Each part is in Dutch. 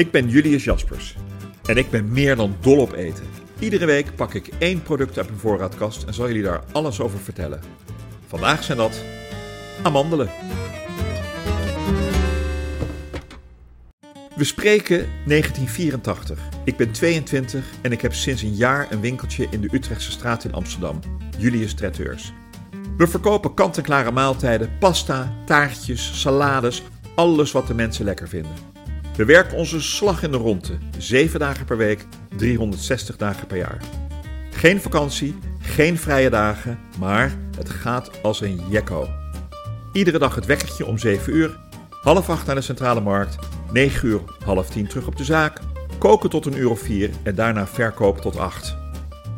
Ik ben Julius Jaspers en ik ben meer dan dol op eten. Iedere week pak ik één product uit mijn voorraadkast en zal jullie daar alles over vertellen. Vandaag zijn dat amandelen. We spreken 1984. Ik ben 22 en ik heb sinds een jaar een winkeltje in de Utrechtse straat in Amsterdam, Julius Traiteurs. We verkopen kant-en-klare maaltijden, pasta, taartjes, salades, alles wat de mensen lekker vinden. We werken onze slag in de ronde, 7 dagen per week, 360 dagen per jaar. Geen vakantie, geen vrije dagen, maar het gaat als een jekko. Iedere dag het wekkertje om 7 uur, half 8 naar de centrale markt, 9 uur, half 10 terug op de zaak, koken tot een uur of 4 en daarna verkopen tot 8.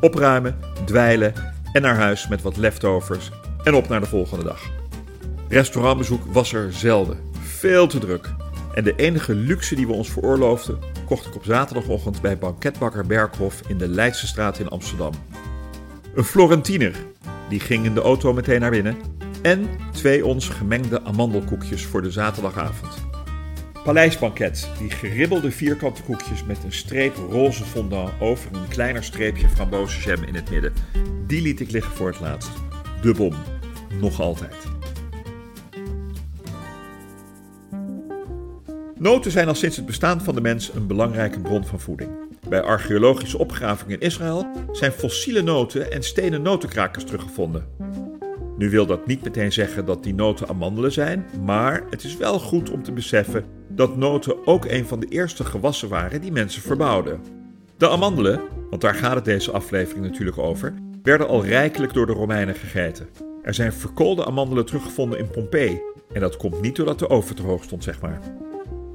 Opruimen, dweilen en naar huis met wat leftovers en op naar de volgende dag. Restaurantbezoek was er zelden, veel te druk. En de enige luxe die we ons veroorloofden, kocht ik op zaterdagochtend bij banketbakker Berghof in de Leidse straat in Amsterdam. Een Florentiner, die ging in de auto meteen naar binnen. En twee ons gemengde amandelkoekjes voor de zaterdagavond. Paleisbanket, die geribbelde vierkante koekjes met een streep roze fondant over een kleiner streepje frambozenjam in het midden. Die liet ik liggen voor het laatst. De bom. Nog altijd. Noten zijn al sinds het bestaan van de mens een belangrijke bron van voeding. Bij archeologische opgravingen in Israël zijn fossiele noten en stenen notenkrakers teruggevonden. Nu wil dat niet meteen zeggen dat die noten amandelen zijn, maar het is wel goed om te beseffen dat noten ook een van de eerste gewassen waren die mensen verbouwden. De amandelen, want daar gaat het deze aflevering natuurlijk over, werden al rijkelijk door de Romeinen gegeten. Er zijn verkoolde amandelen teruggevonden in Pompeii en dat komt niet doordat de oven te hoog stond, zeg maar.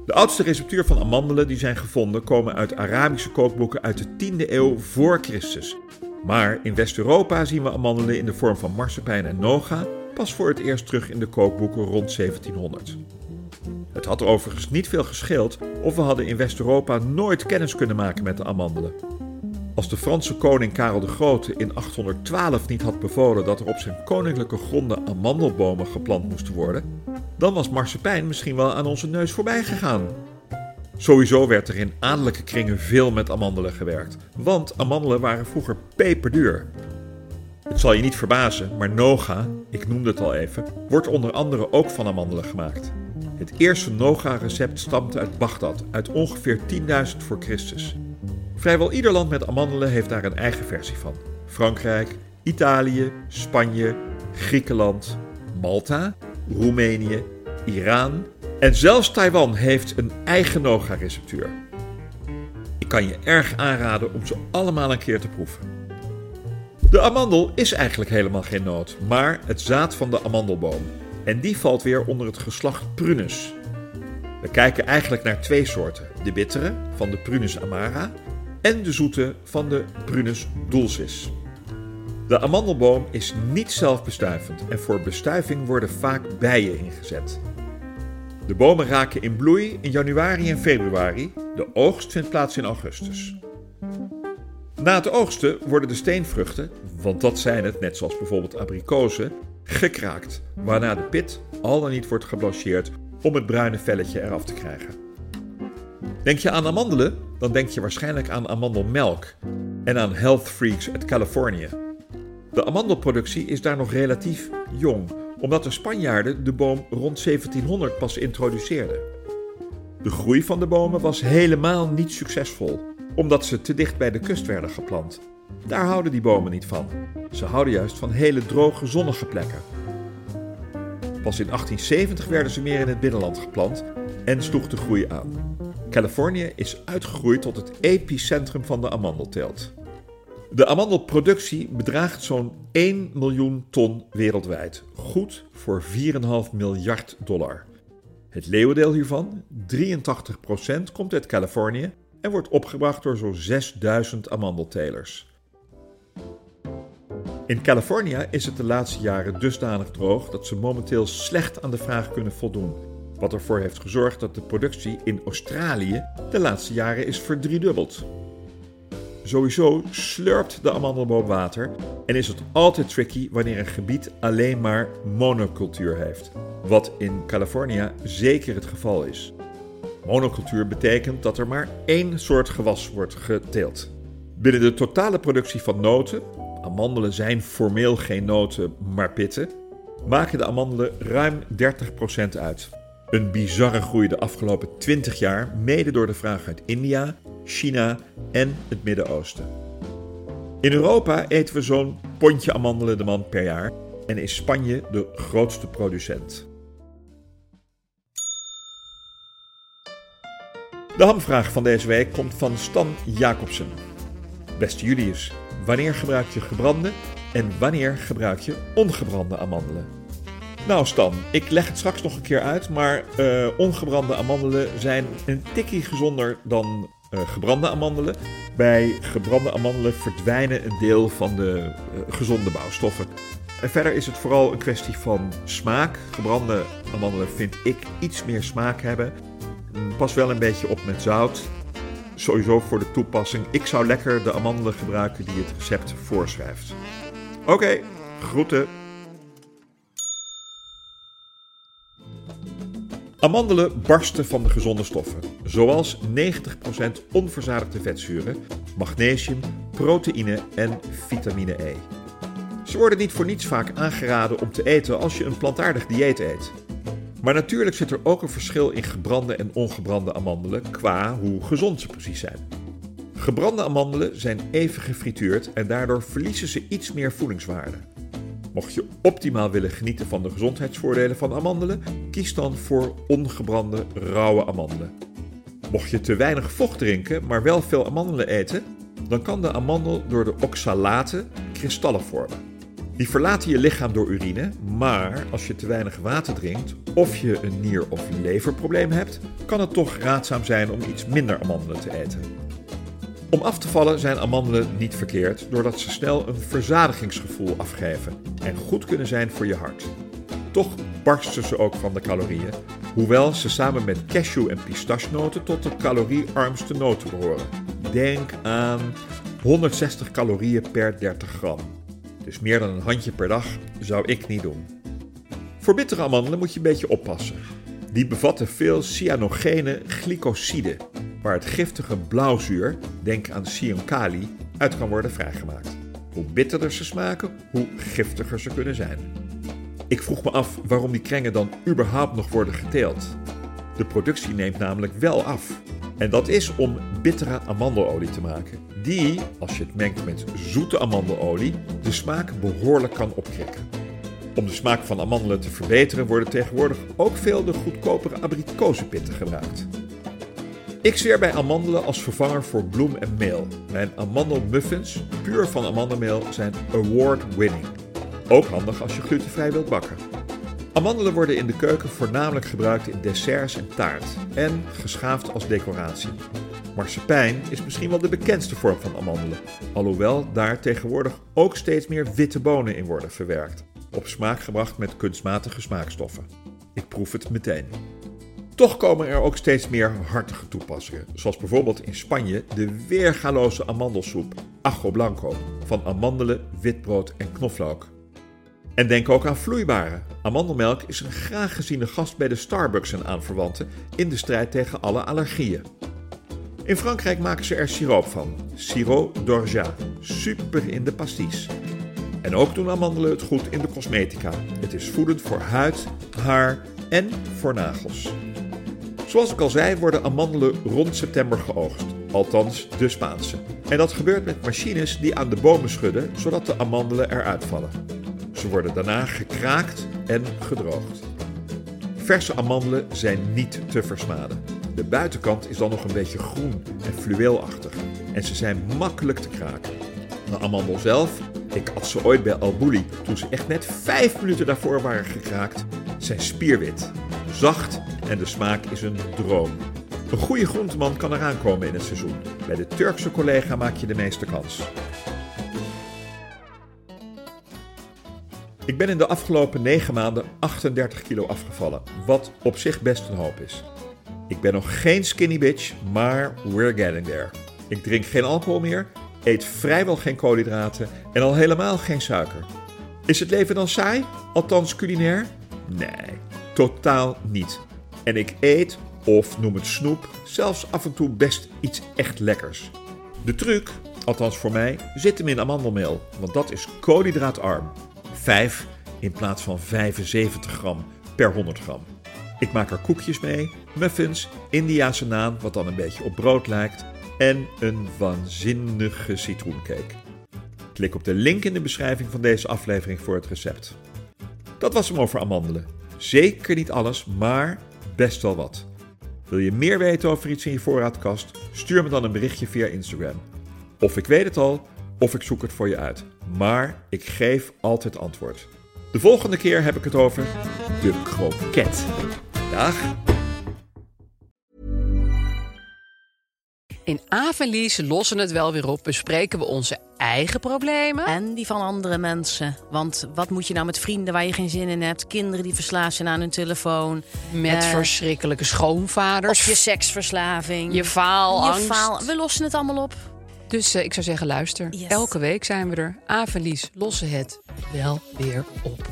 De oudste receptuur van amandelen die zijn gevonden komen uit Arabische kookboeken uit de 10e eeuw voor Christus. Maar in West-Europa zien we amandelen in de vorm van marsepein en noga pas voor het eerst terug in de kookboeken rond 1700. Het had overigens niet veel gescheeld of we hadden in West-Europa nooit kennis kunnen maken met de amandelen. Als de Franse koning Karel de Grote in 812 niet had bevolen dat er op zijn koninklijke gronden amandelbomen geplant moesten worden, dan was marsepein misschien wel aan onze neus voorbij gegaan. Sowieso werd er in adellijke kringen veel met amandelen gewerkt, want amandelen waren vroeger peperduur. Het zal je niet verbazen, maar noga, ik noemde het al even, wordt onder andere ook van amandelen gemaakt. Het eerste noga-recept stamt uit Bagdad, uit ongeveer 10.000 voor Christus. Vrijwel ieder land met amandelen heeft daar een eigen versie van. Frankrijk, Italië, Spanje, Griekenland, Malta, Roemenië, Iran en zelfs Taiwan heeft een eigen Noga-receptuur. Ik kan je erg aanraden om ze allemaal een keer te proeven. De amandel is eigenlijk helemaal geen noot, maar het zaad van de amandelboom. En die valt weer onder het geslacht Prunus. We kijken eigenlijk naar twee soorten: de bittere van de Prunus amara en de zoete van de Prunus dulcis. De amandelboom is niet zelfbestuivend en voor bestuiving worden vaak bijen ingezet. De bomen raken in bloei in januari en februari. De oogst vindt plaats in augustus. Na het oogsten worden de steenvruchten, want dat zijn het, net zoals bijvoorbeeld abrikozen, gekraakt, waarna de pit al dan niet wordt geblancheerd om het bruine velletje eraf te krijgen. Denk je aan amandelen, dan denk je waarschijnlijk aan amandelmelk en aan health freaks uit Californië. De amandelproductie is daar nog relatief jong, omdat de Spanjaarden de boom rond 1700 pas introduceerden. De groei van de bomen was helemaal niet succesvol, omdat ze te dicht bij de kust werden geplant. Daar houden die bomen niet van. Ze houden juist van hele droge, zonnige plekken. Pas in 1870 werden ze meer in het binnenland geplant en sloeg de groei aan. Californië is uitgegroeid tot het epicentrum van de amandelteelt. De amandelproductie bedraagt zo'n 1 miljoen ton wereldwijd, goed voor 4,5 miljard dollar. Het leeuwendeel hiervan, 83%, komt uit Californië en wordt opgebracht door zo'n 6000 amandeltelers. In Californië is het de laatste jaren dusdanig droog dat ze momenteel slecht aan de vraag kunnen voldoen. Wat ervoor heeft gezorgd dat de productie in Australië de laatste jaren is verdriedubbeld. Sowieso slurpt de amandelboom water en is het altijd tricky wanneer een gebied alleen maar monocultuur heeft. Wat in Californië zeker het geval is. Monocultuur betekent dat er maar één soort gewas wordt geteeld. Binnen de totale productie van noten, amandelen zijn formeel geen noten, maar pitten, maken de amandelen ruim 30% uit. Een bizarre groei de afgelopen 20 jaar, mede door de vraag uit India, China en het Midden-Oosten. In Europa eten we zo'n pondje amandelen de man per jaar en is Spanje de grootste producent. De hamvraag van deze week komt van Stan Jacobsen. Beste Julius, wanneer gebruik je gebrande en wanneer gebruik je ongebrande amandelen? Nou Stan, ik leg het straks nog een keer uit, maar uh, ongebrande amandelen zijn een tikkie gezonder dan uh, gebrande amandelen. Bij gebrande amandelen verdwijnen een deel van de uh, gezonde bouwstoffen. En verder is het vooral een kwestie van smaak. Gebrande amandelen vind ik iets meer smaak hebben. Pas wel een beetje op met zout. Sowieso voor de toepassing. Ik zou lekker de amandelen gebruiken die het recept voorschrijft. Oké, okay, groeten. Amandelen barsten van de gezonde stoffen, zoals 90% onverzadigde vetzuren, magnesium, proteïne en vitamine E. Ze worden niet voor niets vaak aangeraden om te eten als je een plantaardig dieet eet. Maar natuurlijk zit er ook een verschil in gebrande en ongebrande amandelen qua hoe gezond ze precies zijn. Gebrande amandelen zijn even gefrituurd en daardoor verliezen ze iets meer voedingswaarde. Mocht je optimaal willen genieten van de gezondheidsvoordelen van amandelen, kies dan voor ongebrande rauwe amandelen. Mocht je te weinig vocht drinken, maar wel veel amandelen eten, dan kan de amandel door de oxalaten kristallen vormen. Die verlaten je lichaam door urine, maar als je te weinig water drinkt of je een nier- of leverprobleem hebt, kan het toch raadzaam zijn om iets minder amandelen te eten. Om af te vallen zijn amandelen niet verkeerd, doordat ze snel een verzadigingsgevoel afgeven en goed kunnen zijn voor je hart. Toch barsten ze ook van de calorieën, hoewel ze samen met cashew- en pistachenoten tot de caloriearmste noten behoren. Denk aan 160 calorieën per 30 gram. Dus meer dan een handje per dag zou ik niet doen. Voor bittere amandelen moet je een beetje oppassen. Die bevatten veel cyanogene glycoside, waar het giftige blauwzuur, denk aan cyankali, uit kan worden vrijgemaakt. Hoe bitterder ze smaken, hoe giftiger ze kunnen zijn. Ik vroeg me af waarom die krengen dan überhaupt nog worden geteeld. De productie neemt namelijk wel af. En dat is om bittere amandelolie te maken, die, als je het mengt met zoete amandelolie, de smaak behoorlijk kan opkrikken. Om de smaak van amandelen te verbeteren worden tegenwoordig ook veel de goedkopere abrikozenpitten gebruikt. Ik zweer bij amandelen als vervanger voor bloem en meel. Mijn amandelmuffins, puur van amandelmeel, zijn award-winning. Ook handig als je glutenvrij wilt bakken. Amandelen worden in de keuken voornamelijk gebruikt in desserts en taart en geschaafd als decoratie. Marsepein is misschien wel de bekendste vorm van amandelen, alhoewel daar tegenwoordig ook steeds meer witte bonen in worden verwerkt, op smaak gebracht met kunstmatige smaakstoffen. Ik proef het meteen. Toch komen er ook steeds meer hartige toepassingen, zoals bijvoorbeeld in Spanje de weergaloze amandelsoep Ajo Blanco van amandelen, witbrood en knoflook. En denk ook aan vloeibare. Amandelmelk is een graag geziene gast bij de Starbucks en aanverwanten in de strijd tegen alle allergieën. In Frankrijk maken ze er siroop van, sirop d'orgeat, super in de pastis. En ook doen amandelen het goed in de cosmetica. Het is voedend voor huid, haar en voor nagels. Zoals ik al zei, worden amandelen rond september geoogst, althans de Spaanse. En dat gebeurt met machines die aan de bomen schudden, zodat de amandelen eruit vallen. Ze worden daarna gekraakt en gedroogd. Verse amandelen zijn niet te versmaden. De buitenkant is dan nog een beetje groen en fluweelachtig en ze zijn makkelijk te kraken. De amandel zelf, ik at ze ooit bij Albouli toen ze echt net 5 minuten daarvoor waren gekraakt, zijn spierwit, zacht en de smaak is een droom. Een goede groenteman kan eraan komen in het seizoen. Bij de Turkse collega maak je de meeste kans. Ik ben in de afgelopen 9 maanden 38 kilo afgevallen, wat op zich best een hoop is. Ik ben nog geen skinny bitch, maar we're getting there. Ik drink geen alcohol meer, eet vrijwel geen koolhydraten en al helemaal geen suiker. Is het leven dan saai? Althans culinair? Nee, totaal niet. En ik eet, of noem het snoep, zelfs af en toe best iets echt lekkers. De truc, althans voor mij, zit hem in amandelmeel, want dat is koolhydraatarm. 5 in plaats van 75 gram per 100 gram. Ik maak er koekjes mee, muffins, Indiase naan, wat dan een beetje op brood lijkt, en een waanzinnige citroencake. Klik op de link in de beschrijving van deze aflevering voor het recept. Dat was hem over amandelen. Zeker niet alles, maar best wel wat. Wil je meer weten over iets in je voorraadkast? Stuur me dan een berichtje via Instagram. Of ik weet het al, of ik zoek het voor je uit. Maar ik geef altijd antwoord. De volgende keer heb ik het over de kroket. Dag! In Avenlies lossen het wel weer op. Bespreken we onze eigen problemen. En die van andere mensen. Want wat moet je nou met vrienden waar je geen zin in hebt? Kinderen die verslaafd zijn aan hun telefoon. Met Eh, verschrikkelijke schoonvaders. Of je seksverslaving. Je faalangst. Je faal. We lossen het allemaal op. Dus eh, ik zou zeggen, luister. Yes. Elke week zijn we er. Avenlies lossen het wel weer op.